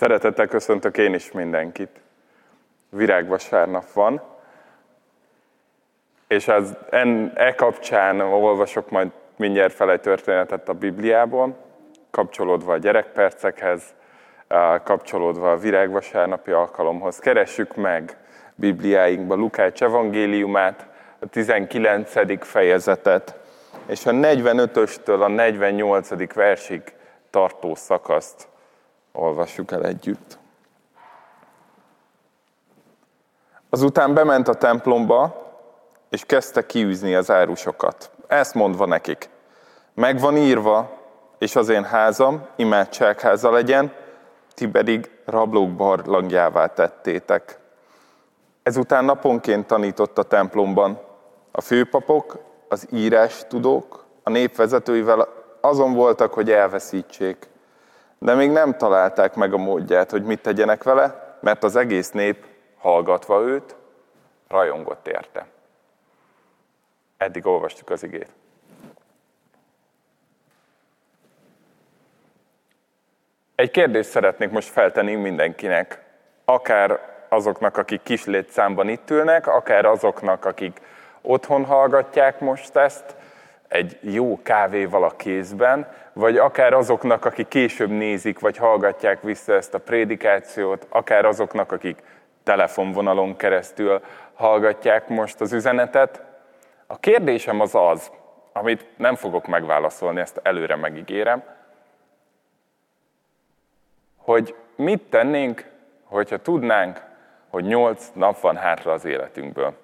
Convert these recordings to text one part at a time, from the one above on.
Szeretettel köszöntök én is mindenkit. Virágvasárnap van, és az en, e kapcsán olvasok majd mindjárt fel egy történetet a Bibliából, kapcsolódva a gyerekpercekhez, kapcsolódva a virágvasárnapi alkalomhoz. Keressük meg Bibliáinkba Lukács evangéliumát, a 19. fejezetet, és a 45-östől a 48. versig tartó szakaszt olvassuk el együtt. Azután bement a templomba, és kezdte kiűzni az árusokat. Ezt mondva nekik, megvan írva, és az én házam imádságháza legyen, ti pedig rablók barlangjává tettétek. Ezután naponként tanított a templomban. A főpapok, az írás tudók, a népvezetőivel azon voltak, hogy elveszítsék. De még nem találták meg a módját, hogy mit tegyenek vele, mert az egész nép hallgatva őt, rajongott érte. Eddig olvastuk az igét. Egy kérdést szeretnék most feltenni mindenkinek, akár azoknak, akik kis létszámban itt ülnek, akár azoknak, akik otthon hallgatják most ezt, egy jó kávéval a kézben, vagy akár azoknak, akik később nézik, vagy hallgatják vissza ezt a prédikációt, akár azoknak, akik telefonvonalon keresztül hallgatják most az üzenetet. A kérdésem az az, amit nem fogok megválaszolni, ezt előre megígérem, hogy mit tennénk, hogyha tudnánk, hogy nyolc nap van hátra az életünkből.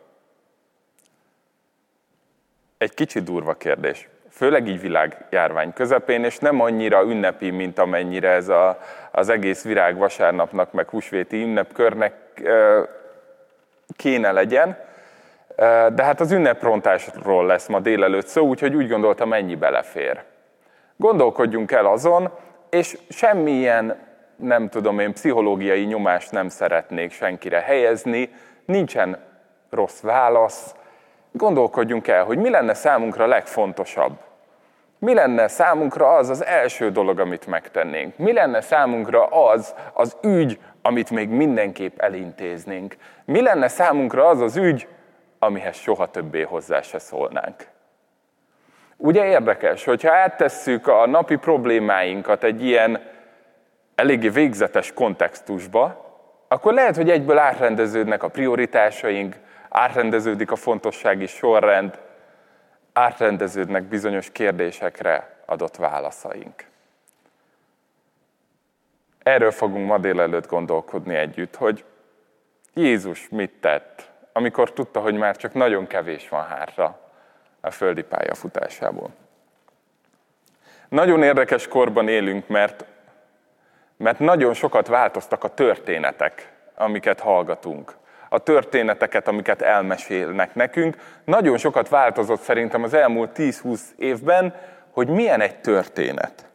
Egy kicsit durva kérdés. Főleg így világjárvány közepén, és nem annyira ünnepi, mint amennyire ez a, az egész virág vasárnapnak, meg húsvéti ünnepkörnek kéne legyen. De hát az ünneprontásról lesz ma délelőtt szó, úgyhogy úgy gondoltam, ennyi belefér. Gondolkodjunk el azon, és semmilyen, nem tudom én, pszichológiai nyomást nem szeretnék senkire helyezni, nincsen rossz válasz, gondolkodjunk el, hogy mi lenne számunkra legfontosabb. Mi lenne számunkra az az első dolog, amit megtennénk? Mi lenne számunkra az az ügy, amit még mindenképp elintéznénk? Mi lenne számunkra az az ügy, amihez soha többé hozzá se szólnánk? Ugye érdekes, hogyha áttesszük a napi problémáinkat egy ilyen eléggé végzetes kontextusba, akkor lehet, hogy egyből átrendeződnek a prioritásaink, átrendeződik a fontossági sorrend, átrendeződnek bizonyos kérdésekre adott válaszaink. Erről fogunk ma délelőtt gondolkodni együtt, hogy Jézus mit tett, amikor tudta, hogy már csak nagyon kevés van hátra a földi pályafutásából. Nagyon érdekes korban élünk, mert, mert nagyon sokat változtak a történetek, amiket hallgatunk a történeteket, amiket elmesélnek nekünk. Nagyon sokat változott szerintem az elmúlt 10-20 évben, hogy milyen egy történet.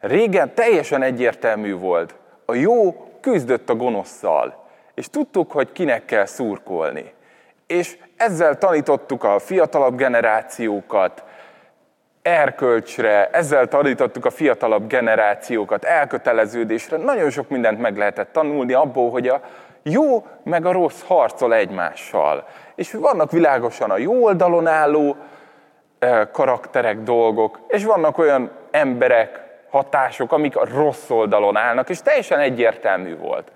Régen teljesen egyértelmű volt. A jó küzdött a gonoszszal, és tudtuk, hogy kinek kell szurkolni. És ezzel tanítottuk a fiatalabb generációkat, erkölcsre, ezzel tanítottuk a fiatalabb generációkat, elköteleződésre. Nagyon sok mindent meg lehetett tanulni abból, hogy a, jó meg a rossz harcol egymással. És vannak világosan a jó oldalon álló karakterek, dolgok, és vannak olyan emberek, hatások, amik a rossz oldalon állnak, és teljesen egyértelmű volt.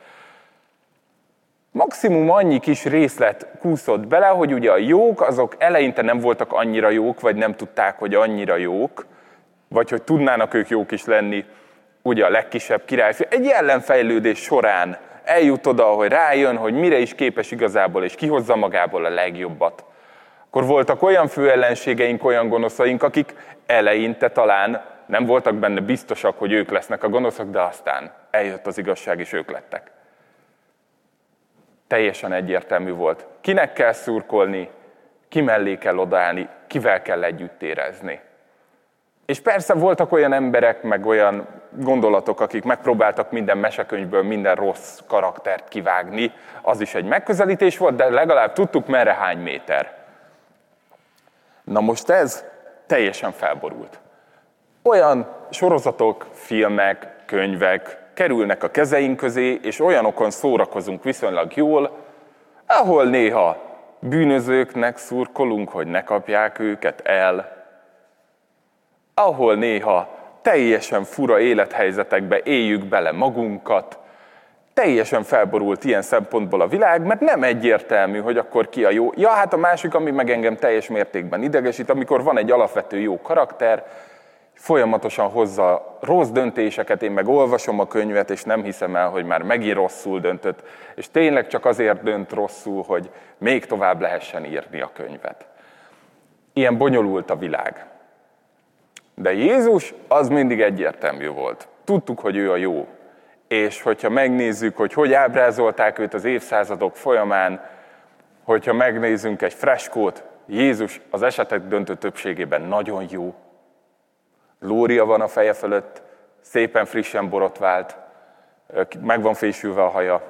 Maximum annyi kis részlet kúszott bele, hogy ugye a jók azok eleinte nem voltak annyira jók, vagy nem tudták, hogy annyira jók, vagy hogy tudnának ők jók is lenni, ugye a legkisebb királyfi. Egy ellenfejlődés során eljut oda, hogy rájön, hogy mire is képes igazából, és kihozza magából a legjobbat. Akkor voltak olyan főellenségeink, olyan gonoszaink, akik eleinte talán nem voltak benne biztosak, hogy ők lesznek a gonoszok, de aztán eljött az igazság, és ők lettek. Teljesen egyértelmű volt. Kinek kell szurkolni, ki mellé kell odaállni, kivel kell együtt érezni. És persze voltak olyan emberek, meg olyan gondolatok, akik megpróbáltak minden mesekönyvből minden rossz karaktert kivágni, az is egy megközelítés volt, de legalább tudtuk, merre hány méter. Na most ez teljesen felborult. Olyan sorozatok, filmek, könyvek, kerülnek a kezeink közé, és olyanokon szórakozunk viszonylag jól, ahol néha bűnözőknek szurkolunk, hogy ne kapják őket el, ahol néha teljesen fura élethelyzetekbe éljük bele magunkat, teljesen felborult ilyen szempontból a világ, mert nem egyértelmű, hogy akkor ki a jó. Ja, hát a másik, ami meg engem teljes mértékben idegesít, amikor van egy alapvető jó karakter, folyamatosan hozza rossz döntéseket, én meg olvasom a könyvet, és nem hiszem el, hogy már megint rosszul döntött, és tényleg csak azért dönt rosszul, hogy még tovább lehessen írni a könyvet. Ilyen bonyolult a világ. De Jézus az mindig egyértelmű volt. Tudtuk, hogy ő a jó. És hogyha megnézzük, hogy hogy ábrázolták őt az évszázadok folyamán, hogyha megnézzünk egy freskót, Jézus az esetek döntő többségében nagyon jó. Lória van a feje fölött, szépen frissen borotvált, meg van fésülve a haja.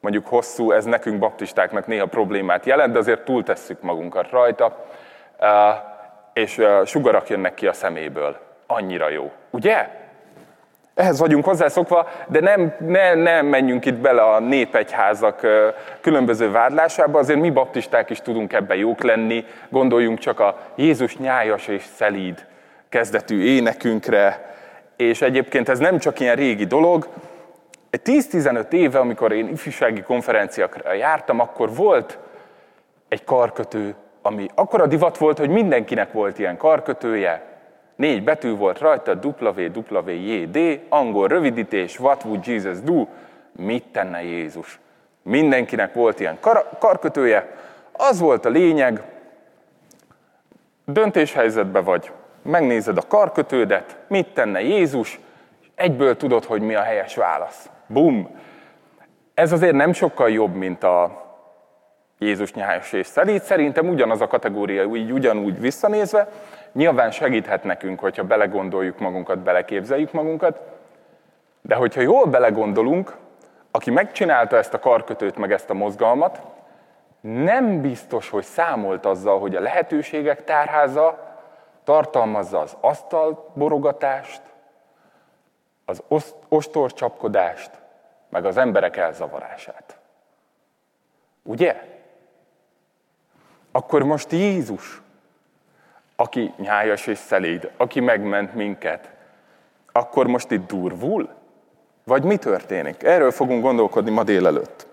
Mondjuk hosszú, ez nekünk baptistáknak néha problémát jelent, de azért túltesszük magunkat rajta és sugarak jönnek ki a szeméből. Annyira jó. Ugye? Ehhez vagyunk hozzászokva, de nem, ne, nem menjünk itt bele a népegyházak különböző vádlásába, azért mi baptisták is tudunk ebben jók lenni, gondoljunk csak a Jézus nyájas és szelíd kezdetű énekünkre, és egyébként ez nem csak ilyen régi dolog, 10-15 éve, amikor én ifjúsági konferenciákra jártam, akkor volt egy karkötő ami akkora divat volt, hogy mindenkinek volt ilyen karkötője, négy betű volt rajta, WWJD, angol rövidítés, What would Jesus do? Mit tenne Jézus? Mindenkinek volt ilyen kar- karkötője. Az volt a lényeg, döntéshelyzetben vagy, megnézed a karkötődet, mit tenne Jézus, és egyből tudod, hogy mi a helyes válasz. Bum! Ez azért nem sokkal jobb, mint a Jézus nyájas és szelíd. Szerintem ugyanaz a kategória, úgy ugyanúgy visszanézve, nyilván segíthet nekünk, hogyha belegondoljuk magunkat, beleképzeljük magunkat, de hogyha jól belegondolunk, aki megcsinálta ezt a karkötőt, meg ezt a mozgalmat, nem biztos, hogy számolt azzal, hogy a lehetőségek tárháza tartalmazza az asztalborogatást, az ostorcsapkodást, meg az emberek elzavarását. Ugye? Akkor most Jézus, aki nyájas és szeléd, aki megment minket, akkor most itt durvul? Vagy mi történik? Erről fogunk gondolkodni ma délelőtt.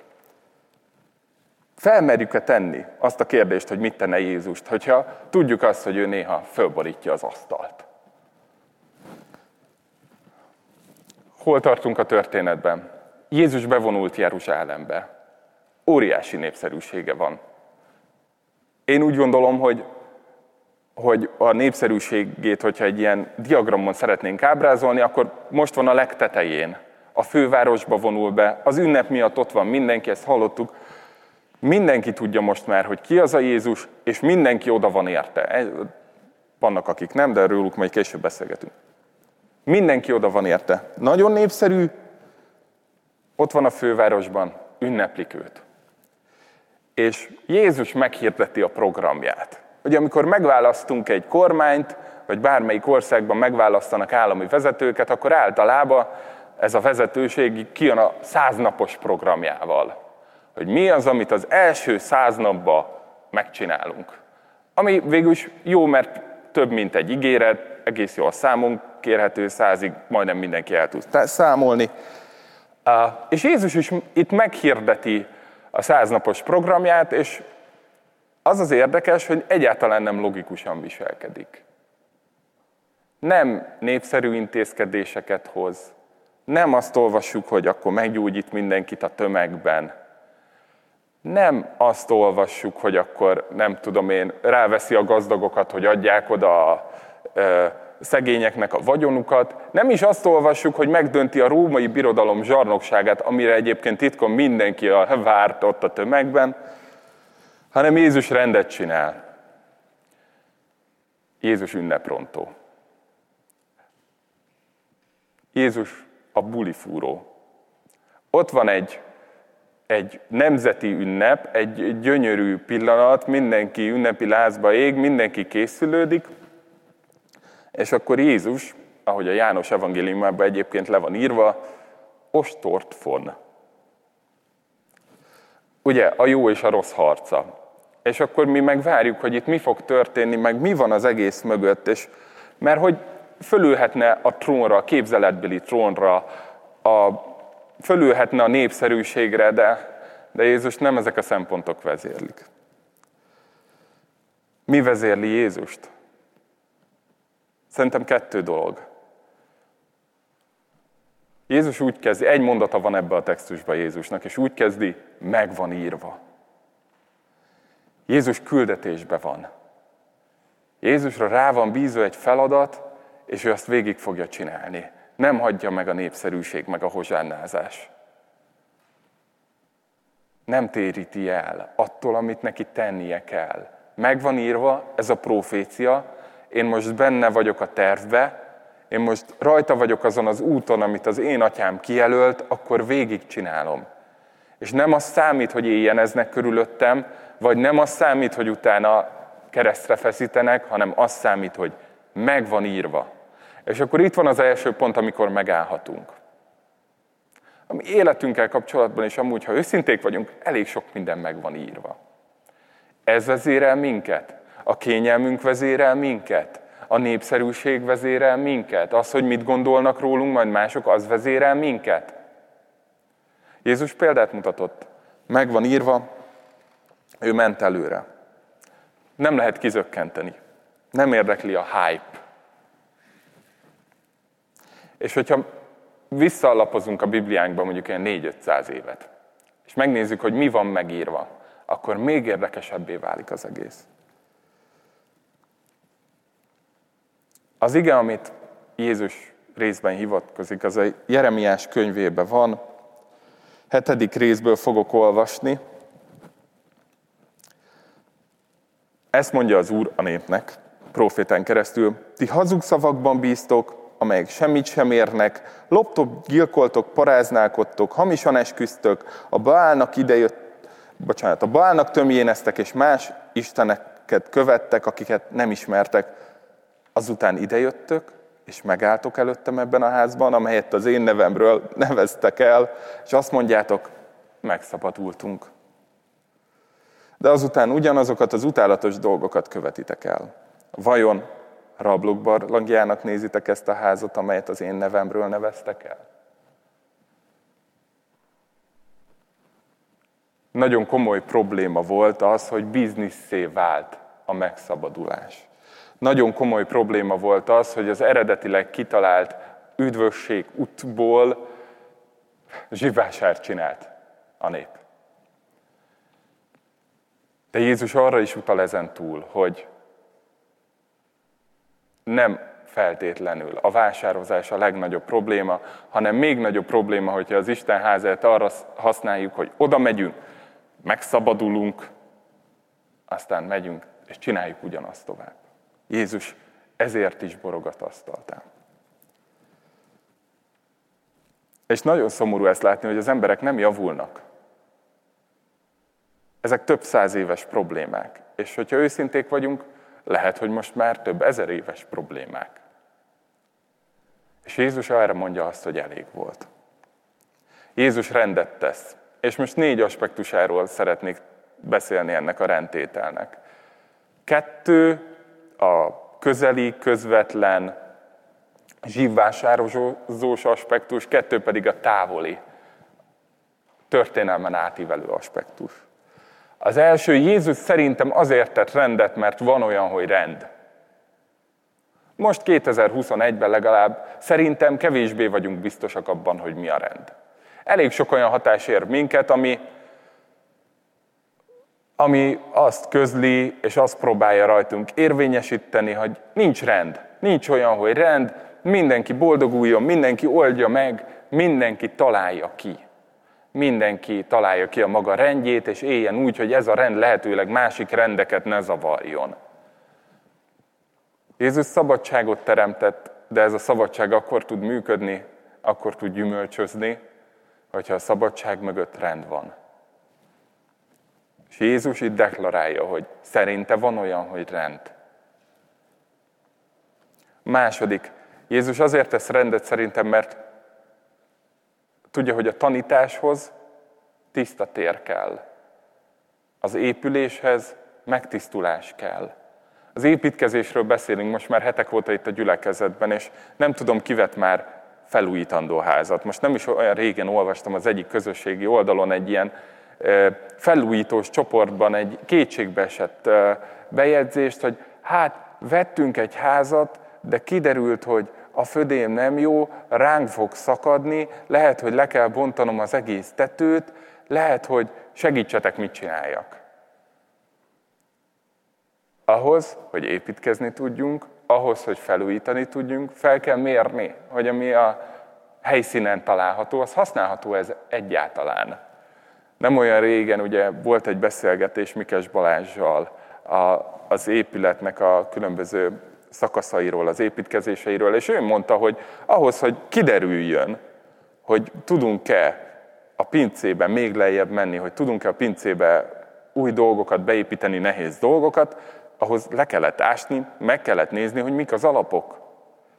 Felmerjük-e tenni azt a kérdést, hogy mit tenne Jézust, hogyha tudjuk azt, hogy ő néha fölborítja az asztalt? Hol tartunk a történetben? Jézus bevonult Jeruzsálembe. Óriási népszerűsége van. Én úgy gondolom, hogy, hogy a népszerűségét, hogyha egy ilyen diagramon szeretnénk ábrázolni, akkor most van a legtetején. A fővárosba vonul be, az ünnep miatt ott van mindenki, ezt hallottuk. Mindenki tudja most már, hogy ki az a Jézus, és mindenki oda van érte. Vannak, akik nem, de róluk majd később beszélgetünk. Mindenki oda van érte. Nagyon népszerű, ott van a fővárosban, ünneplik őt és Jézus meghirdeti a programját. Ugye amikor megválasztunk egy kormányt, vagy bármelyik országban megválasztanak állami vezetőket, akkor általában ez a vezetőség kijön a száznapos programjával. Hogy mi az, amit az első száz napban megcsinálunk. Ami végül is jó, mert több, mint egy ígéret, egész jól számunk kérhető, százig majdnem mindenki el tud számolni. És Jézus is itt meghirdeti a száznapos programját, és az az érdekes, hogy egyáltalán nem logikusan viselkedik. Nem népszerű intézkedéseket hoz, nem azt olvassuk, hogy akkor meggyógyít mindenkit a tömegben. Nem azt olvassuk, hogy akkor nem tudom én, ráveszi a gazdagokat, hogy adják oda a szegényeknek a vagyonukat. Nem is azt olvassuk, hogy megdönti a római birodalom zsarnokságát, amire egyébként titkon mindenki a várt ott a tömegben, hanem Jézus rendet csinál. Jézus ünneprontó. Jézus a bulifúró. Ott van egy, egy nemzeti ünnep, egy gyönyörű pillanat, mindenki ünnepi lázba ég, mindenki készülődik, és akkor Jézus, ahogy a János evangéliumában egyébként le van írva, ostort von. Ugye, a jó és a rossz harca. És akkor mi megvárjuk, hogy itt mi fog történni, meg mi van az egész mögött, és mert hogy fölülhetne a trónra, a képzeletbeli trónra, a, fölülhetne a népszerűségre, de, de Jézus nem ezek a szempontok vezérlik. Mi vezérli Jézust? Szerintem kettő dolog. Jézus úgy kezdi, egy mondata van ebbe a textusban Jézusnak, és úgy kezdi, meg van írva. Jézus küldetésbe van. Jézusra rá van bízva egy feladat, és ő azt végig fogja csinálni. Nem hagyja meg a népszerűség, meg a hozsánázás. Nem téríti el attól, amit neki tennie kell. Meg van írva ez a profécia, én most benne vagyok a tervbe, én most rajta vagyok azon az úton, amit az én atyám kijelölt, akkor végig csinálom. És nem az számít, hogy éjjeneznek körülöttem, vagy nem az számít, hogy utána keresztre feszítenek, hanem az számít, hogy meg van írva. És akkor itt van az első pont, amikor megállhatunk. A mi életünkkel kapcsolatban is amúgy, ha őszinték vagyunk, elég sok minden meg van írva. Ez vezérel minket. A kényelmünk vezérel minket. A népszerűség vezérel minket. Az, hogy mit gondolnak rólunk, majd mások, az vezérel minket. Jézus példát mutatott. Meg van írva, ő ment előre. Nem lehet kizökkenteni. Nem érdekli a hype. És hogyha visszalapozunk a Bibliánkba mondjuk ilyen 4-500 évet, és megnézzük, hogy mi van megírva, akkor még érdekesebbé válik az egész. Az ige, amit Jézus részben hivatkozik, az a Jeremiás könyvében van, hetedik részből fogok olvasni. Ezt mondja az Úr a népnek, profétán keresztül. Ti hazug szavakban bíztok, amelyek semmit sem érnek, loptok, gyilkoltok, paráználkodtok, hamisan esküztök, a Baálnak idejött, bocsánat, a Baálnak tömjéneztek, és más isteneket követtek, akiket nem ismertek. Azután idejöttök, és megálltok előttem ebben a házban, amelyet az én nevemről neveztek el, és azt mondjátok, megszabadultunk. De azután ugyanazokat az utálatos dolgokat követitek el. Vajon rablók barlangjának nézitek ezt a házat, amelyet az én nevemről neveztek el? Nagyon komoly probléma volt az, hogy bizniszé vált a megszabadulás. Nagyon komoly probléma volt az, hogy az eredetileg kitalált üdvösség útból zsivásárt csinált a nép. De Jézus arra is utal ezen túl, hogy nem feltétlenül a vásározás a legnagyobb probléma, hanem még nagyobb probléma, hogyha az Isten házát arra használjuk, hogy oda megyünk, megszabadulunk, aztán megyünk, és csináljuk ugyanazt tovább. Jézus ezért is borogat asztaltán. És nagyon szomorú ezt látni, hogy az emberek nem javulnak. Ezek több száz éves problémák. És hogyha őszinték vagyunk, lehet, hogy most már több ezer éves problémák. És Jézus erre mondja azt, hogy elég volt. Jézus rendet tesz. És most négy aspektusáról szeretnék beszélni ennek a rendtételnek. Kettő, a közeli, közvetlen, zsívvásározós aspektus, kettő pedig a távoli, történelmen átívelő aspektus. Az első, Jézus szerintem azért tett rendet, mert van olyan, hogy rend. Most 2021-ben legalább szerintem kevésbé vagyunk biztosak abban, hogy mi a rend. Elég sok olyan hatás ér minket, ami, ami azt közli, és azt próbálja rajtunk érvényesíteni, hogy nincs rend. Nincs olyan, hogy rend, mindenki boldoguljon, mindenki oldja meg, mindenki találja ki mindenki találja ki a maga rendjét, és éljen úgy, hogy ez a rend lehetőleg másik rendeket ne zavarjon. Jézus szabadságot teremtett, de ez a szabadság akkor tud működni, akkor tud gyümölcsözni, hogyha a szabadság mögött rend van. És Jézus itt deklarálja, hogy szerinte van olyan, hogy rend. Második, Jézus azért tesz rendet szerintem, mert Tudja, hogy a tanításhoz tiszta tér kell. Az épüléshez megtisztulás kell. Az építkezésről beszélünk most már hetek óta itt a gyülekezetben, és nem tudom, kivet már felújítandó házat. Most nem is olyan régen olvastam az egyik közösségi oldalon egy ilyen felújítós csoportban egy kétségbeesett bejegyzést, hogy hát vettünk egy házat, de kiderült, hogy a födém nem jó, ránk fog szakadni, lehet, hogy le kell bontanom az egész tetőt, lehet, hogy segítsetek, mit csináljak. Ahhoz, hogy építkezni tudjunk, ahhoz, hogy felújítani tudjunk, fel kell mérni, hogy ami a helyszínen található, az használható ez egyáltalán. Nem olyan régen ugye volt egy beszélgetés Mikes Balázsjal az épületnek a különböző szakaszairól, az építkezéseiről, és ő mondta, hogy ahhoz, hogy kiderüljön, hogy tudunk-e a pincébe még lejjebb menni, hogy tudunk-e a pincébe új dolgokat beépíteni, nehéz dolgokat, ahhoz le kellett ásni, meg kellett nézni, hogy mik az alapok.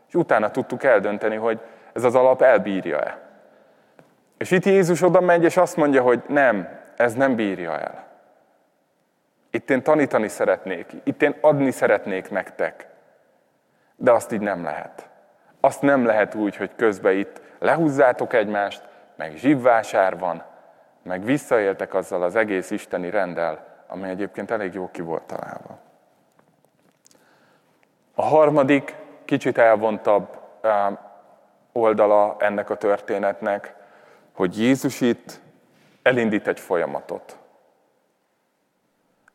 És utána tudtuk eldönteni, hogy ez az alap elbírja-e. És itt Jézus oda megy, és azt mondja, hogy nem, ez nem bírja el. Itt én tanítani szeretnék, itt én adni szeretnék nektek. De azt így nem lehet. Azt nem lehet úgy, hogy közben itt lehúzzátok egymást, meg zsibvásár van, meg visszaéltek azzal az egész isteni rendel, ami egyébként elég jó ki volt találva. A harmadik, kicsit elvontabb oldala ennek a történetnek, hogy Jézus itt elindít egy folyamatot.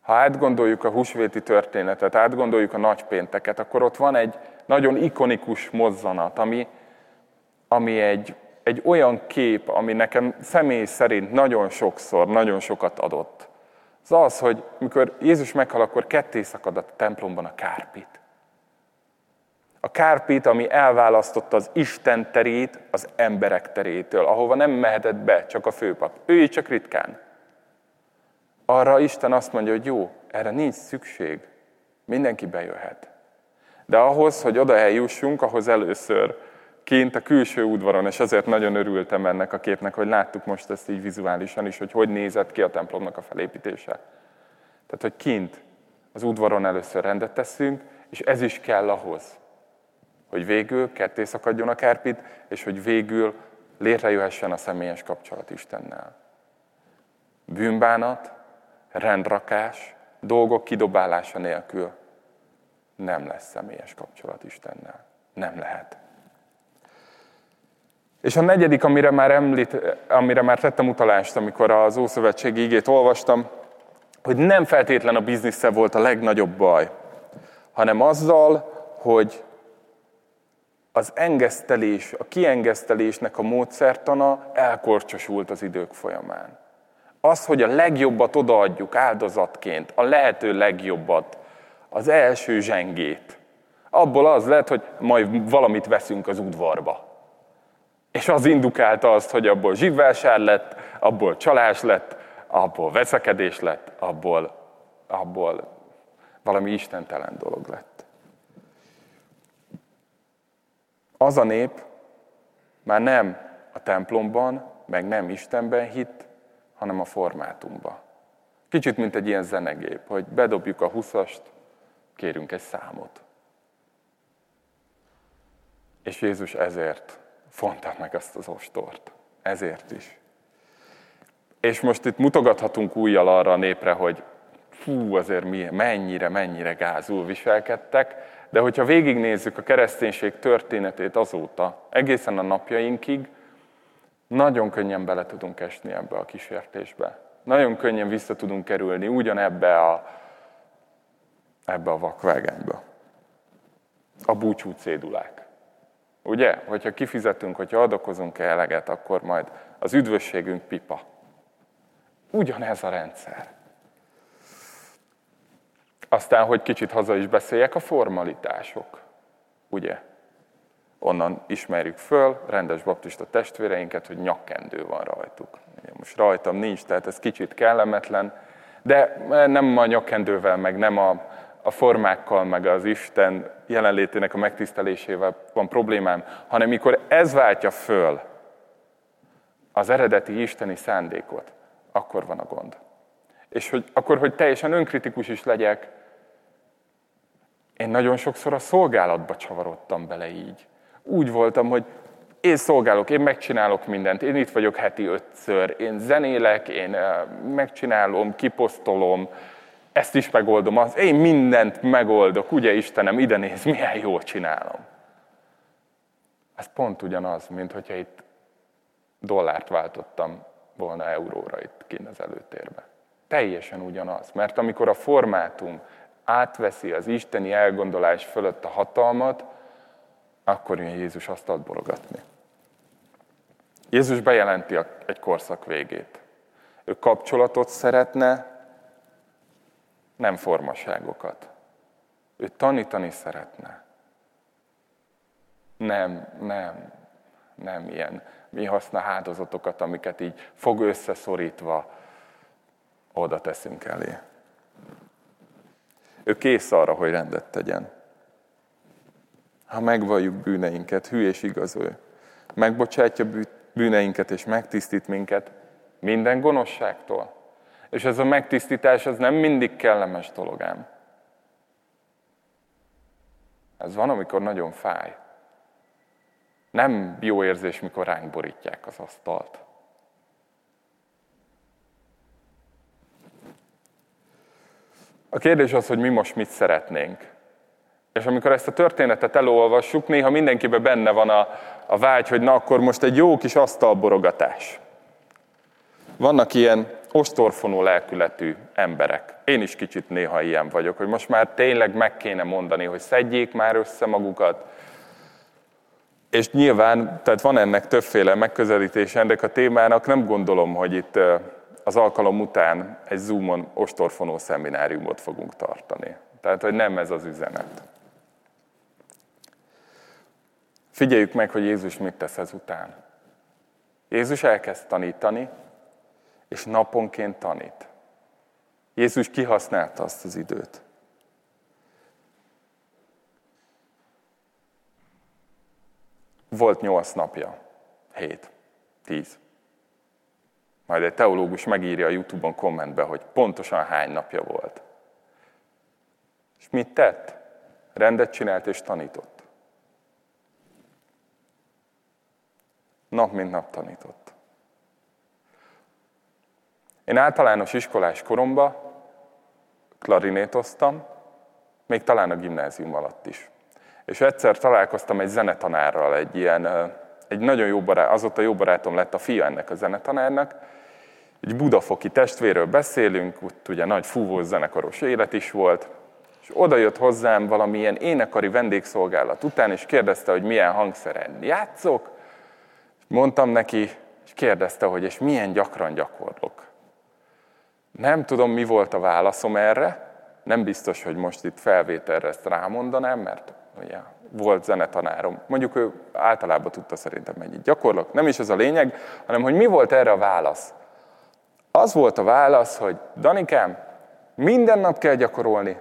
Ha átgondoljuk a húsvéti történetet, átgondoljuk a nagypénteket, akkor ott van egy nagyon ikonikus mozzanat, ami, ami egy, egy olyan kép, ami nekem személy szerint nagyon sokszor, nagyon sokat adott. Az az, hogy mikor Jézus meghal, akkor ketté szakad a templomban a kárpit. A kárpit, ami elválasztotta az Isten terét az emberek terétől, ahova nem mehetett be csak a főpap. Ő így csak ritkán. Arra Isten azt mondja, hogy jó, erre nincs szükség. Mindenki bejöhet. De ahhoz, hogy oda eljussunk, ahhoz először kint a külső udvaron, és azért nagyon örültem ennek a képnek, hogy láttuk most ezt így vizuálisan is, hogy hogy nézett ki a templomnak a felépítése. Tehát, hogy kint az udvaron először rendet teszünk, és ez is kell ahhoz, hogy végül ketté szakadjon a kárpit, és hogy végül létrejöhessen a személyes kapcsolat Istennel. Bűnbánat, rendrakás, dolgok kidobálása nélkül nem lesz személyes kapcsolat Istennel. Nem lehet. És a negyedik, amire már, említ, amire már tettem utalást, amikor az Ószövetségi igét olvastam, hogy nem feltétlen a biznisze volt a legnagyobb baj, hanem azzal, hogy az engesztelés, a kiengesztelésnek a módszertana elkorcsosult az idők folyamán. Az, hogy a legjobbat odaadjuk áldozatként, a lehető legjobbat, az első zsengét. Abból az lehet, hogy majd valamit veszünk az udvarba. És az indukálta azt, hogy abból zsivvásár lett, abból csalás lett, abból veszekedés lett, abból, abból valami istentelen dolog lett. Az a nép már nem a templomban, meg nem Istenben hitt, hanem a formátumba. Kicsit, mint egy ilyen zenegép, hogy bedobjuk a huszast, kérünk egy számot. És Jézus ezért fonta meg azt az ostort. Ezért is. És most itt mutogathatunk újjal arra a népre, hogy fú, azért mi, mennyire, mennyire gázul viselkedtek, de hogyha végignézzük a kereszténység történetét azóta, egészen a napjainkig, nagyon könnyen bele tudunk esni ebbe a kísértésbe. Nagyon könnyen vissza tudunk kerülni ugyanebbe a, ebbe a vakvágányba. A búcsú cédulák. Ugye? Hogyha kifizetünk, hogyha adakozunk eleget, akkor majd az üdvösségünk pipa. Ugyanez a rendszer. Aztán, hogy kicsit haza is beszéljek, a formalitások. Ugye? Onnan ismerjük föl, rendes baptista testvéreinket, hogy nyakkendő van rajtuk. Most rajtam nincs, tehát ez kicsit kellemetlen, de nem a nyakkendővel, meg nem a, a formákkal, meg az Isten jelenlétének a megtisztelésével van problémám, hanem mikor ez váltja föl az eredeti isteni szándékot, akkor van a gond. És hogy, akkor, hogy teljesen önkritikus is legyek, én nagyon sokszor a szolgálatba csavarodtam bele így. Úgy voltam, hogy én szolgálok, én megcsinálok mindent, én itt vagyok heti ötször, én zenélek, én megcsinálom, kiposztolom, ezt is megoldom, az, én mindent megoldok, ugye Istenem, ide néz, milyen jól csinálom. Ez pont ugyanaz, mint hogyha itt dollárt váltottam volna euróra itt kint az előtérbe. Teljesen ugyanaz, mert amikor a formátum átveszi az isteni elgondolás fölött a hatalmat, akkor jön Jézus azt borogatni. Jézus bejelenti egy korszak végét. Ő kapcsolatot szeretne, nem formaságokat. Ő tanítani szeretne. Nem, nem, nem ilyen mi haszna hádozatokat, amiket így fog összeszorítva oda teszünk elé. Ő kész arra, hogy rendet tegyen. Ha megvalljuk bűneinket, hű és igaz ő, megbocsátja bűneinket és megtisztít minket minden gonoszságtól. És ez a megtisztítás, ez nem mindig kellemes dolog ám. Ez van, amikor nagyon fáj. Nem jó érzés, mikor ránk borítják az asztalt. A kérdés az, hogy mi most mit szeretnénk. És amikor ezt a történetet elolvassuk, néha mindenkiben benne van a, a vágy, hogy na akkor most egy jó kis asztalborogatás. Vannak ilyen ostorfonó lelkületű emberek. Én is kicsit néha ilyen vagyok, hogy most már tényleg meg kéne mondani, hogy szedjék már össze magukat. És nyilván, tehát van ennek többféle megközelítése ennek a témának, nem gondolom, hogy itt az alkalom után egy Zoomon ostorfonó szemináriumot fogunk tartani. Tehát, hogy nem ez az üzenet. Figyeljük meg, hogy Jézus mit tesz ezután. Jézus elkezd tanítani, és naponként tanít. Jézus kihasználta azt az időt. Volt nyolc napja, hét, tíz. Majd egy teológus megírja a Youtube-on kommentbe, hogy pontosan hány napja volt. És mit tett? Rendet csinált és tanított. Nap mint nap tanított. Én általános iskolás koromban klarinétoztam, még talán a gimnázium alatt is. És egyszer találkoztam egy zenetanárral, egy ilyen, egy nagyon jó barát, azóta jó barátom lett a fia ennek a zenetanárnak, egy budafoki testvéről beszélünk, ott ugye nagy fúvós zenekaros élet is volt, és oda jött hozzám valamilyen énekari vendégszolgálat után, és kérdezte, hogy milyen hangszeren játszok. Mondtam neki, és kérdezte, hogy és milyen gyakran gyakorlok. Nem tudom, mi volt a válaszom erre, nem biztos, hogy most itt felvételre ezt rámondanám, mert ugye volt zenetanárom. Mondjuk ő általában tudta szerintem mennyit gyakorlok. Nem is ez a lényeg, hanem hogy mi volt erre a válasz. Az volt a válasz, hogy Danikám, minden nap kell gyakorolni,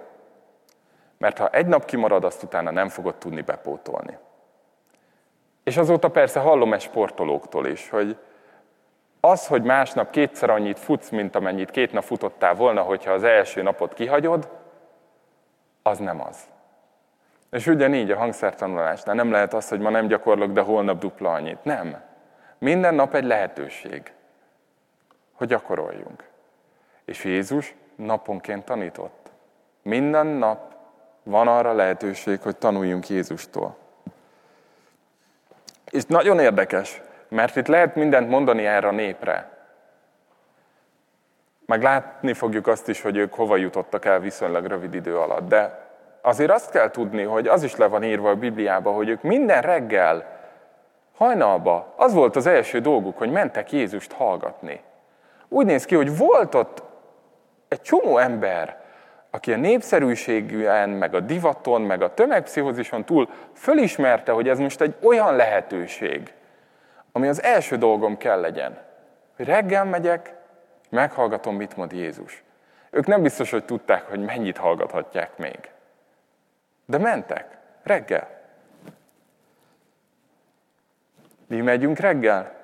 mert ha egy nap kimarad, azt utána nem fogod tudni bepótolni. És azóta persze hallom egy sportolóktól is, hogy az, hogy másnap kétszer annyit futsz, mint amennyit két nap futottál volna, hogyha az első napot kihagyod, az nem az. És ugyanígy a hangszertanulásnál nem lehet az, hogy ma nem gyakorlok, de holnap dupla annyit. Nem. Minden nap egy lehetőség, hogy gyakoroljunk. És Jézus naponként tanított. Minden nap van arra lehetőség, hogy tanuljunk Jézustól. És nagyon érdekes, mert itt lehet mindent mondani erre a népre. Meg látni fogjuk azt is, hogy ők hova jutottak el viszonylag rövid idő alatt. De azért azt kell tudni, hogy az is le van írva a Bibliába, hogy ők minden reggel, hajnalba, az volt az első dolguk, hogy mentek Jézust hallgatni. Úgy néz ki, hogy volt ott egy csomó ember, aki a népszerűségűen, meg a divaton, meg a tömegpszichózison túl fölismerte, hogy ez most egy olyan lehetőség, ami az első dolgom kell legyen, hogy reggel megyek, meghallgatom, mit mond Jézus. Ők nem biztos, hogy tudták, hogy mennyit hallgathatják még. De mentek, reggel. Mi megyünk reggel?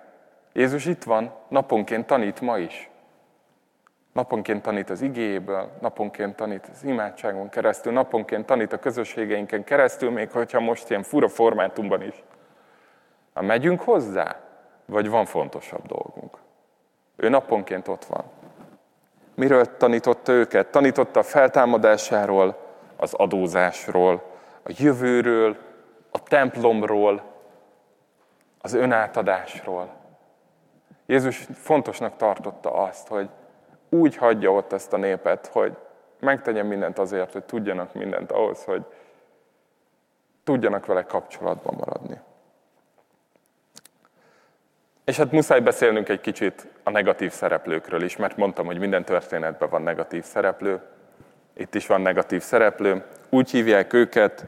Jézus itt van, naponként tanít ma is. Naponként tanít az igéből, naponként tanít az imádságon keresztül, naponként tanít a közösségeinken keresztül, még hogyha most ilyen fura formátumban is. Ha megyünk hozzá, vagy van fontosabb dolgunk? Ő naponként ott van. Miről tanította őket? Tanította a feltámadásáról, az adózásról, a jövőről, a templomról, az önátadásról. Jézus fontosnak tartotta azt, hogy úgy hagyja ott ezt a népet, hogy megtegyen mindent azért, hogy tudjanak mindent ahhoz, hogy tudjanak vele kapcsolatban maradni. És hát muszáj beszélnünk egy kicsit a negatív szereplőkről is, mert mondtam, hogy minden történetben van negatív szereplő. Itt is van negatív szereplő. Úgy hívják őket,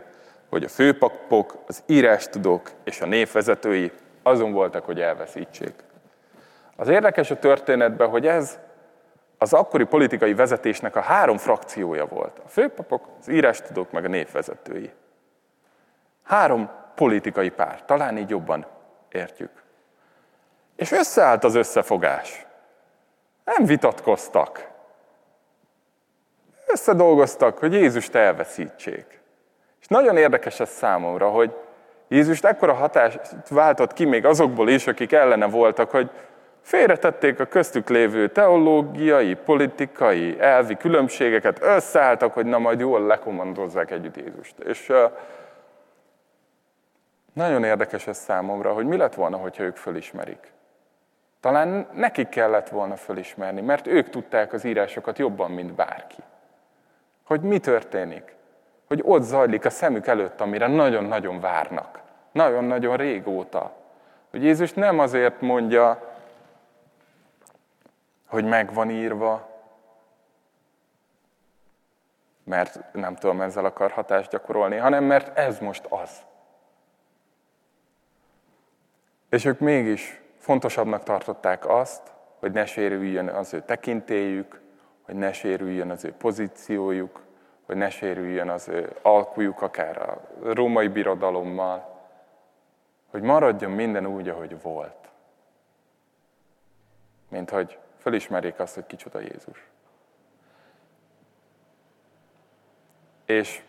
hogy a főpapok, az írástudók és a névvezetői azon voltak, hogy elveszítsék. Az érdekes a történetben, hogy ez az akkori politikai vezetésnek a három frakciója volt. A főpapok, az írástudók, meg a névvezetői. Három politikai pár, talán így jobban értjük. És összeállt az összefogás. Nem vitatkoztak. Összedolgoztak, hogy Jézust elveszítsék. És nagyon érdekes ez számomra, hogy Jézust ekkora hatást váltott ki még azokból is, akik ellene voltak, hogy félretették a köztük lévő teológiai, politikai, elvi különbségeket, összeálltak, hogy na majd jól lekomandozzák együtt Jézust. És nagyon érdekes ez számomra, hogy mi lett volna, hogyha ők fölismerik. Talán nekik kellett volna fölismerni, mert ők tudták az írásokat jobban, mint bárki. Hogy mi történik. Hogy ott zajlik a szemük előtt, amire nagyon-nagyon várnak. Nagyon-nagyon régóta. Hogy Jézus nem azért mondja, hogy meg van írva, mert nem tudom, ezzel akar hatást gyakorolni, hanem mert ez most az. És ők mégis fontosabbnak tartották azt, hogy ne sérüljön az ő tekintélyük, hogy ne sérüljön az ő pozíciójuk, hogy ne sérüljön az ő alkujuk, akár a római birodalommal, hogy maradjon minden úgy, ahogy volt. Mint hogy felismerjék azt, hogy kicsoda Jézus. És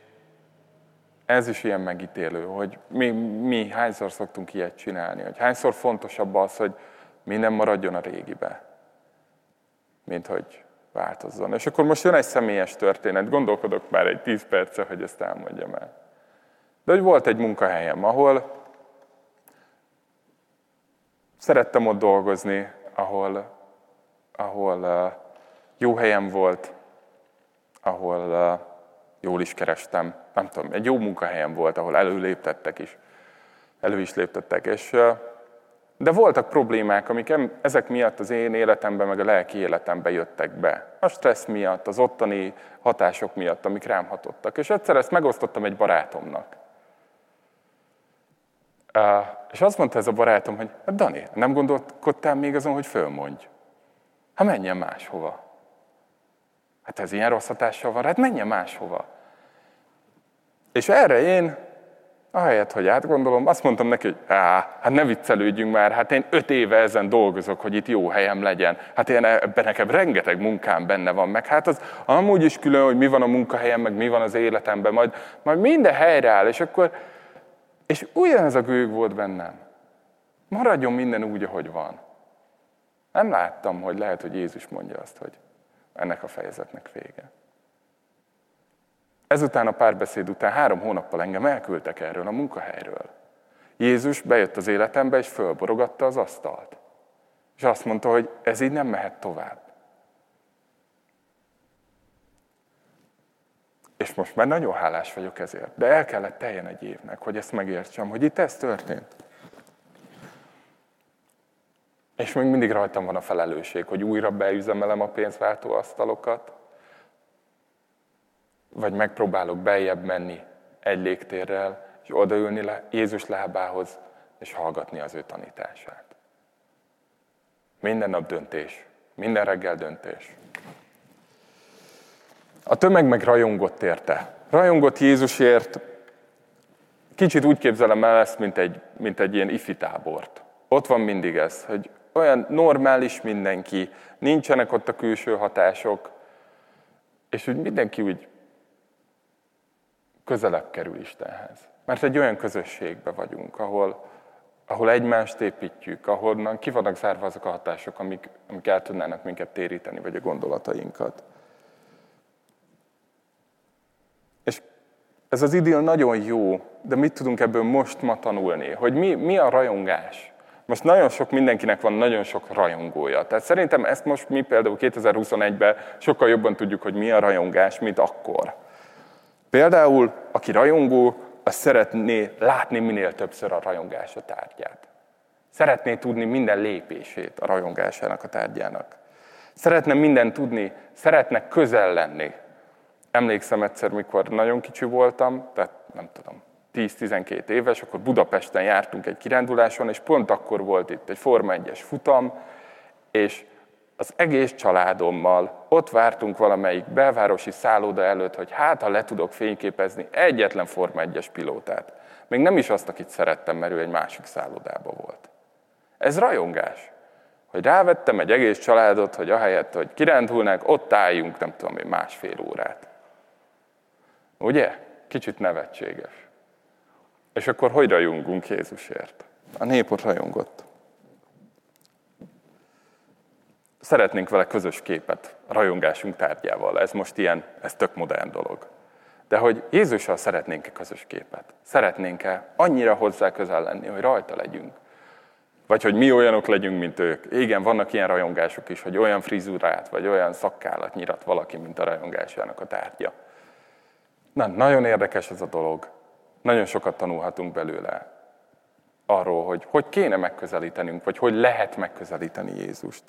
ez is ilyen megítélő, hogy mi, mi hányszor szoktunk ilyet csinálni, hogy hányszor fontosabb az, hogy minden maradjon a régibe, mint hogy változzon. És akkor most jön egy személyes történet, gondolkodok már egy tíz perce, hogy ezt elmondjam el. De hogy volt egy munkahelyem, ahol szerettem ott dolgozni, ahol, ahol jó helyem volt, ahol jól is kerestem, nem tudom, egy jó munkahelyem volt, ahol előléptettek is, elő is léptettek, és de voltak problémák, amik ezek miatt az én életemben, meg a lelki életemben jöttek be. A stressz miatt, az ottani hatások miatt, amik rám hatottak. És egyszer ezt megosztottam egy barátomnak. És azt mondta ez a barátom, hogy hát Dani, nem gondolkodtál még azon, hogy fölmondj? Hát menjen máshova. Hát ez ilyen rossz hatással van, hát menjen máshova. És erre én, ahelyett, hogy átgondolom, azt mondtam neki, hogy á, hát ne viccelődjünk már, hát én öt éve ezen dolgozok, hogy itt jó helyem legyen. Hát én ebben nekem rengeteg munkám benne van, meg hát az amúgy is külön, hogy mi van a munkahelyem, meg mi van az életemben, majd, majd minden helyreáll, és akkor, és ugyanez a gőg volt bennem. Maradjon minden úgy, ahogy van. Nem láttam, hogy lehet, hogy Jézus mondja azt, hogy ennek a fejezetnek vége. Ezután a párbeszéd után három hónappal engem elküldtek erről a munkahelyről. Jézus bejött az életembe, és fölborogatta az asztalt. És azt mondta, hogy ez így nem mehet tovább. És most már nagyon hálás vagyok ezért. De el kellett teljen egy évnek, hogy ezt megértsem, hogy itt ez történt. És még mindig rajtam van a felelősség, hogy újra beüzemelem a pénzváltó asztalokat, vagy megpróbálok beljebb menni egy légtérrel, és odaülni Jézus lábához, és hallgatni az ő tanítását. Minden nap döntés, minden reggel döntés. A tömeg meg rajongott érte. Rajongott Jézusért, kicsit úgy képzelem el ezt, mint egy, mint egy ilyen ifi tábort. Ott van mindig ez, hogy olyan normális mindenki, nincsenek ott a külső hatások, és úgy mindenki úgy közelebb kerül Istenhez. Mert egy olyan közösségbe vagyunk, ahol, ahol egymást építjük, ahol ki vannak zárva azok a hatások, amik, amik el tudnának minket téríteni, vagy a gondolatainkat. És ez az idill nagyon jó, de mit tudunk ebből most ma tanulni? Hogy mi, mi a rajongás? Most nagyon sok mindenkinek van nagyon sok rajongója. Tehát szerintem ezt most mi például 2021-ben sokkal jobban tudjuk, hogy mi a rajongás, mint akkor. Például, aki rajongó, az szeretné látni minél többször a rajongása tárgyát. Szeretné tudni minden lépését a rajongásának a tárgyának. Szeretne minden tudni, szeretne közel lenni. Emlékszem egyszer, mikor nagyon kicsi voltam, tehát nem tudom, 10-12 éves, akkor Budapesten jártunk egy kiránduláson, és pont akkor volt itt egy Forma 1-es futam, és az egész családommal ott vártunk valamelyik belvárosi szálloda előtt, hogy hát, ha le tudok fényképezni egyetlen Forma 1-es pilótát. Még nem is azt, akit szerettem, mert ő egy másik szállodában volt. Ez rajongás. Hogy rávettem egy egész családot, hogy ahelyett, hogy kirándulnánk, ott álljunk, nem tudom én, másfél órát. Ugye? Kicsit nevetséges. És akkor hogy rajongunk Jézusért? A nép ott rajongott. Szeretnénk vele közös képet a rajongásunk tárgyával. Ez most ilyen, ez tök modern dolog. De hogy Jézussal szeretnénk-e közös képet? Szeretnénk-e annyira hozzá közel lenni, hogy rajta legyünk? Vagy hogy mi olyanok legyünk, mint ők. Igen, vannak ilyen rajongások is, hogy olyan frizurát, vagy olyan szakkálat nyirat valaki, mint a rajongásának a tárgya. Na, nagyon érdekes ez a dolog. Nagyon sokat tanulhatunk belőle arról, hogy hogy kéne megközelítenünk, vagy hogy lehet megközelíteni Jézust.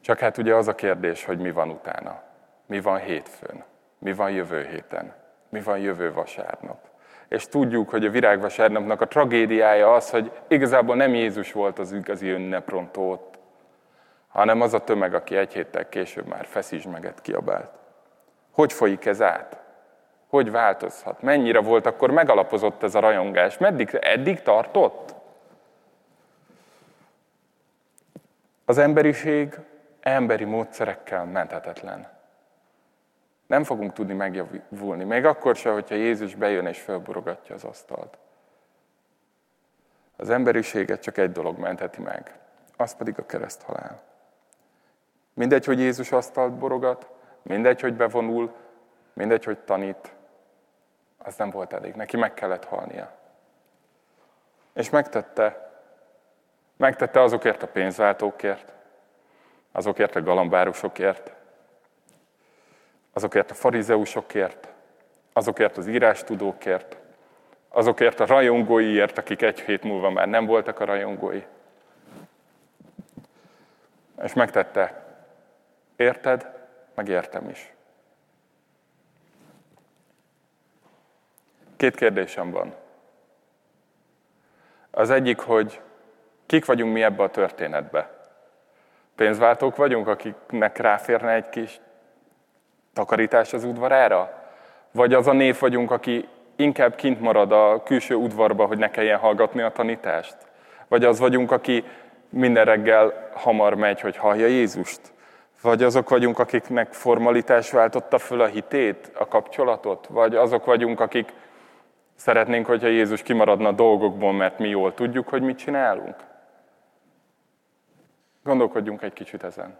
Csak hát ugye az a kérdés, hogy mi van utána. Mi van hétfőn? Mi van jövő héten? Mi van jövő vasárnap? És tudjuk, hogy a virágvasárnapnak a tragédiája az, hogy igazából nem Jézus volt az igazi ünneprontó ott, hanem az a tömeg, aki egy héttel később már feszizsmeget kiabált. Hogy folyik ez át? Hogy változhat? Mennyire volt akkor megalapozott ez a rajongás? Meddig, eddig tartott? Az emberiség emberi módszerekkel menthetetlen. Nem fogunk tudni megjavulni, még akkor sem, hogyha Jézus bejön és felborogatja az asztalt. Az emberiséget csak egy dolog mentheti meg, az pedig a kereszthalál. Mindegy, hogy Jézus asztalt borogat, mindegy, hogy bevonul, mindegy, hogy tanít, az nem volt elég. Neki meg kellett halnia. És megtette. Megtette azokért a pénzváltókért, azokért a galambárosokért, azokért a farizeusokért, azokért az írástudókért, azokért a rajongóiért, akik egy hét múlva már nem voltak a rajongói. És megtette, érted, meg értem is. Két kérdésem van. Az egyik, hogy kik vagyunk mi ebbe a történetbe? Pénzváltók vagyunk, akiknek ráférne egy kis takarítás az udvarára? Vagy az a név vagyunk, aki inkább kint marad a külső udvarba, hogy ne kelljen hallgatni a tanítást? Vagy az vagyunk, aki minden reggel hamar megy, hogy hallja Jézust? Vagy azok vagyunk, akiknek formalitás váltotta föl a hitét, a kapcsolatot? Vagy azok vagyunk, akik szeretnénk, hogyha Jézus kimaradna a dolgokból, mert mi jól tudjuk, hogy mit csinálunk? Gondolkodjunk egy kicsit ezen.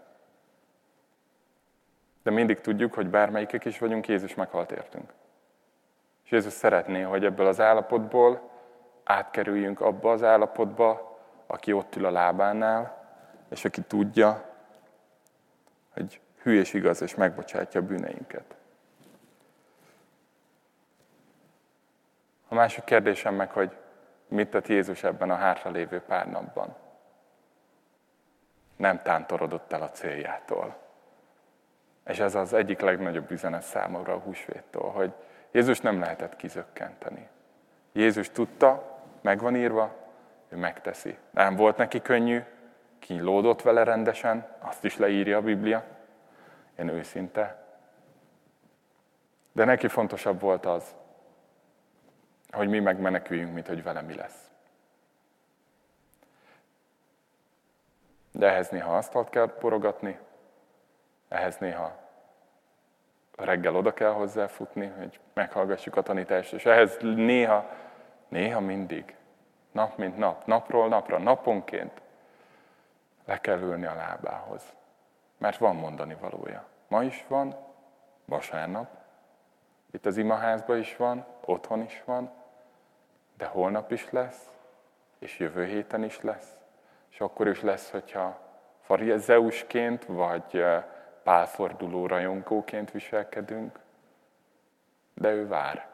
De mindig tudjuk, hogy bármelyikek is vagyunk, Jézus meghalt értünk. És Jézus szeretné, hogy ebből az állapotból átkerüljünk abba az állapotba, aki ott ül a lábánál, és aki tudja, hogy hű és igaz, és megbocsátja a bűneinket. A másik kérdésem meg, hogy mit tett Jézus ebben a hátralévő pár napban nem tántorodott el a céljától. És ez az egyik legnagyobb üzenet számomra a húsvéttól, hogy Jézus nem lehetett kizökkenteni. Jézus tudta, megvan írva, ő megteszi. Nem volt neki könnyű, kínlódott vele rendesen, azt is leírja a Biblia, én őszinte. De neki fontosabb volt az, hogy mi megmeneküljünk, mint hogy vele mi lesz. De ehhez néha asztalt kell porogatni, ehhez néha reggel oda kell hozzáfutni, hogy meghallgassuk a tanítást, és ehhez néha, néha mindig, nap mint nap, napról napra, naponként le kell ülni a lábához. Mert van mondani valója. Ma is van, vasárnap, itt az imaházban is van, otthon is van, de holnap is lesz, és jövő héten is lesz. És akkor is lesz, hogyha farizeusként, vagy pálforduló rajongóként viselkedünk, de ő vár.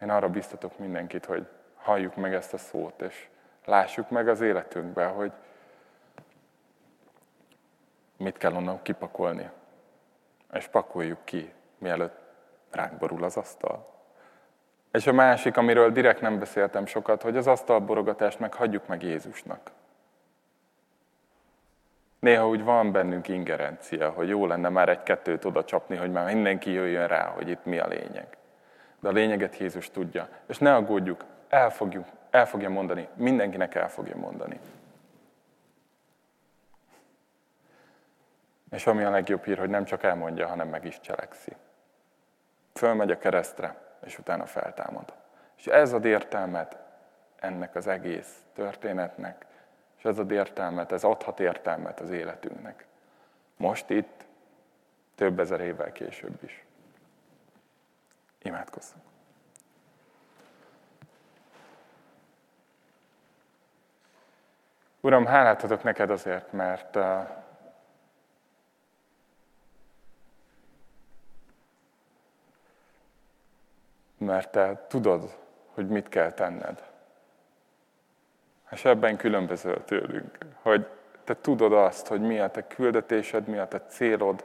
Én arra biztatok mindenkit, hogy halljuk meg ezt a szót, és lássuk meg az életünkben, hogy mit kell onnan kipakolni. És pakoljuk ki, mielőtt ránk borul az asztal. És a másik, amiről direkt nem beszéltem sokat, hogy az asztalborogatást meg hagyjuk meg Jézusnak. Néha úgy van bennünk ingerencia, hogy jó lenne már egy-kettőt oda csapni, hogy már mindenki jöjjön rá, hogy itt mi a lényeg. De a lényeget Jézus tudja. És ne aggódjuk, el, fogjuk, el fogja mondani, mindenkinek el fogja mondani. És ami a legjobb hír, hogy nem csak elmondja, hanem meg is cselekszi. Fölmegy a keresztre, és utána feltámad. És ez ad értelmet ennek az egész történetnek, és ez ad értelmet, ez adhat értelmet az életünknek. Most itt, több ezer évvel később is. Imádkozzunk. Uram, hálát adok neked azért, mert uh, mert te tudod, hogy mit kell tenned. És ebben különböző tőlünk, hogy te tudod azt, hogy mi a te küldetésed, mi a te célod,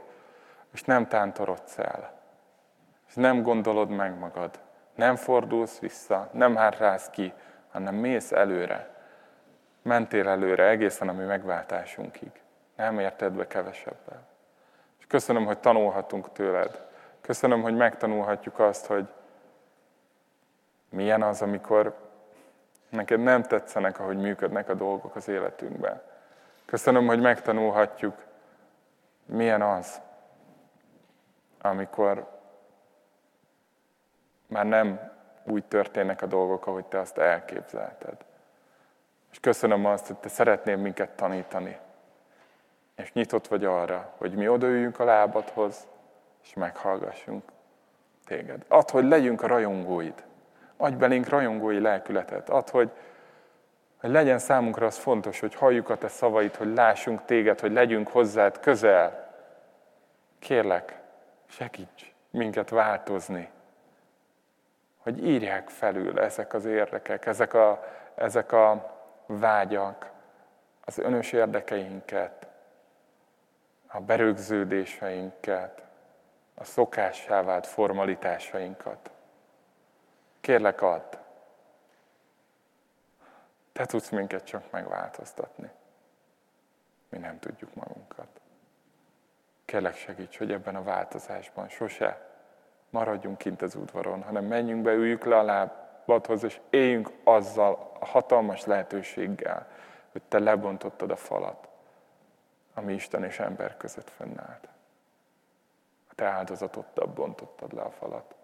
és nem tántorodsz el. És nem gondolod meg magad, nem fordulsz vissza, nem hátrálsz ki, hanem mész előre. Mentél előre egészen a mi megváltásunkig. Nem érted be kevesebbel. És köszönöm, hogy tanulhatunk tőled. Köszönöm, hogy megtanulhatjuk azt, hogy milyen az, amikor neked nem tetszenek, ahogy működnek a dolgok az életünkben. Köszönöm, hogy megtanulhatjuk, milyen az, amikor már nem úgy történnek a dolgok, ahogy te azt elképzelted. És köszönöm azt, hogy te szeretnél minket tanítani. És nyitott vagy arra, hogy mi odaüljünk a lábadhoz, és meghallgassunk téged. Add, hogy legyünk a rajongóid. Adj belénk rajongói lelkületet. Add, hogy, hogy legyen számunkra az fontos, hogy halljuk a te szavait, hogy lássunk téged, hogy legyünk hozzád közel. Kérlek, segíts minket változni, hogy írják felül ezek az érdekek, ezek a, ezek a vágyak, az önös érdekeinket, a berögződéseinket, a szokássá vált formalitásainkat. Kérlek add. Te tudsz minket csak megváltoztatni. Mi nem tudjuk magunkat. Kérlek segíts, hogy ebben a változásban sose maradjunk kint az udvaron, hanem menjünk be, üljük le a lábadhoz, és éljünk azzal a hatalmas lehetőséggel, hogy te lebontottad a falat, ami Isten és ember között fönnállt. A te áldozatoddal bontottad le a falat.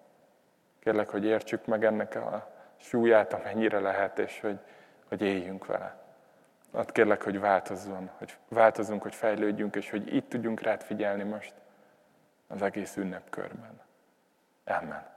Kérlek, hogy értsük meg ennek a súlyát, amennyire lehet, és hogy, hogy éljünk vele. Azt kérlek, hogy változzon, hogy változzunk, hogy fejlődjünk, és hogy itt tudjunk rád figyelni most az egész ünnepkörben. Amen.